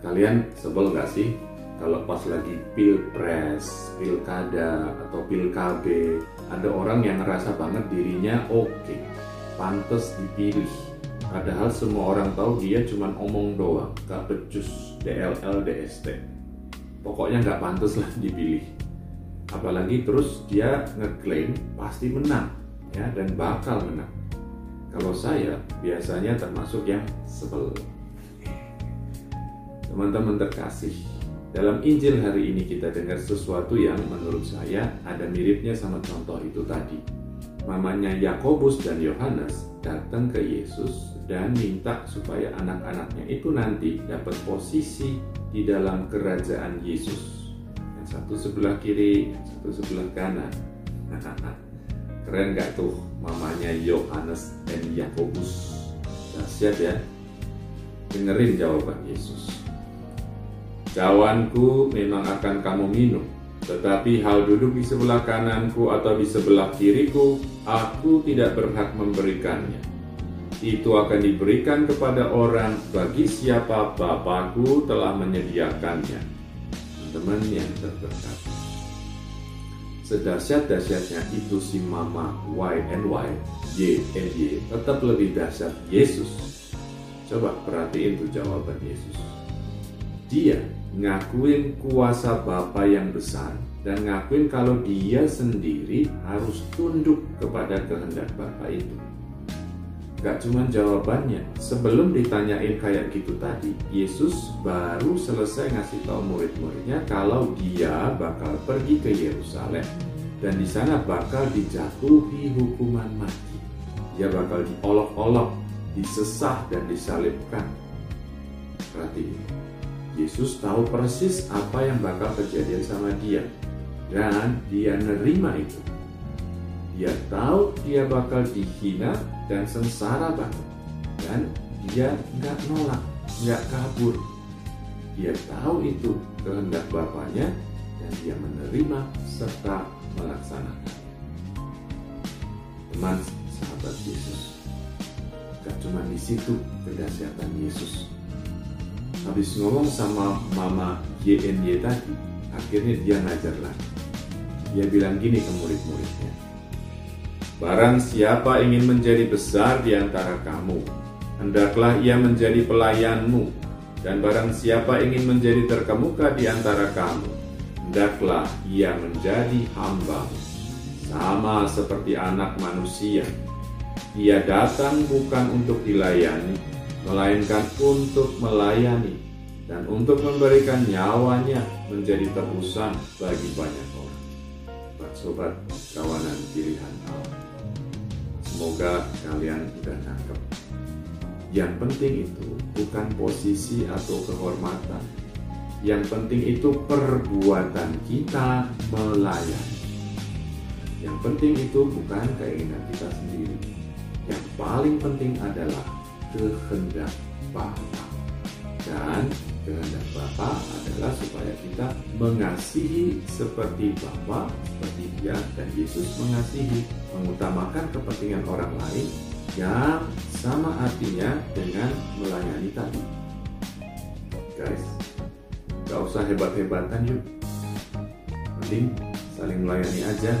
Kalian sebel gak sih kalau pas lagi pilpres, pilkada, atau pilkab ada orang yang ngerasa banget dirinya oke, okay, pantas dipilih. Padahal semua orang tahu dia cuma omong doang, gak becus, DLL, DST. Pokoknya gak pantas lah dipilih. Apalagi terus dia ngeklaim pasti menang, ya dan bakal menang. Kalau saya biasanya termasuk yang sebel. Teman-teman terkasih, dalam Injil hari ini kita dengar sesuatu yang menurut saya ada miripnya sama contoh itu tadi. Mamanya Yakobus dan Yohanes datang ke Yesus dan minta supaya anak-anaknya itu nanti dapat posisi di dalam kerajaan Yesus. Yang satu sebelah kiri, yang satu sebelah kanan. Keren gak tuh mamanya Yohanes dan Yakobus? Dahsyat ya. Dengerin jawaban Yesus. Cawanku memang akan kamu minum, tetapi hal duduk di sebelah kananku atau di sebelah kiriku, aku tidak berhak memberikannya. Itu akan diberikan kepada orang bagi siapa Bapakku telah menyediakannya. Teman-teman yang terberkati. Sedahsyat-dahsyatnya itu si mama Y and Y, Y and Y, tetap lebih dahsyat Yesus. Coba perhatiin tuh jawaban Yesus. Dia ngakuin kuasa Bapa yang besar dan ngakuin kalau dia sendiri harus tunduk kepada kehendak Bapa itu. Gak cuma jawabannya, sebelum ditanyain kayak gitu tadi, Yesus baru selesai ngasih tahu murid-muridnya kalau dia bakal pergi ke Yerusalem dan di sana bakal dijatuhi hukuman mati. Dia bakal diolok-olok, disesah dan disalibkan. Perhatiin, Yesus tahu persis apa yang bakal kejadian sama dia dan dia nerima itu. Dia tahu dia bakal dihina dan sengsara banget dan dia nggak nolak, nggak kabur. Dia tahu itu kehendak Bapaknya dan dia menerima serta melaksanakan. Teman sahabat Yesus, gak cuma di situ kedahsyatan Yesus, habis ngomong sama mama YNY tadi, akhirnya dia ngajar lagi. Dia bilang gini ke murid-muridnya, Barang siapa ingin menjadi besar di antara kamu, hendaklah ia menjadi pelayanmu, dan barang siapa ingin menjadi terkemuka di antara kamu, hendaklah ia menjadi hamba. Sama seperti anak manusia, ia datang bukan untuk dilayani, melainkan untuk melayani dan untuk memberikan nyawanya menjadi tebusan bagi banyak orang. Sobat kawanan pilihan Allah. Semoga kalian sudah nangkep. Yang penting itu bukan posisi atau kehormatan. Yang penting itu perbuatan kita melayani. Yang penting itu bukan keinginan kita sendiri. Yang paling penting adalah kehendak Bapa. Dan kehendak Bapa adalah supaya kita mengasihi seperti Bapa, seperti Dia dan Yesus mengasihi, mengutamakan kepentingan orang lain yang sama artinya dengan melayani tadi. Guys, gak usah hebat-hebatan yuk. Mending saling melayani aja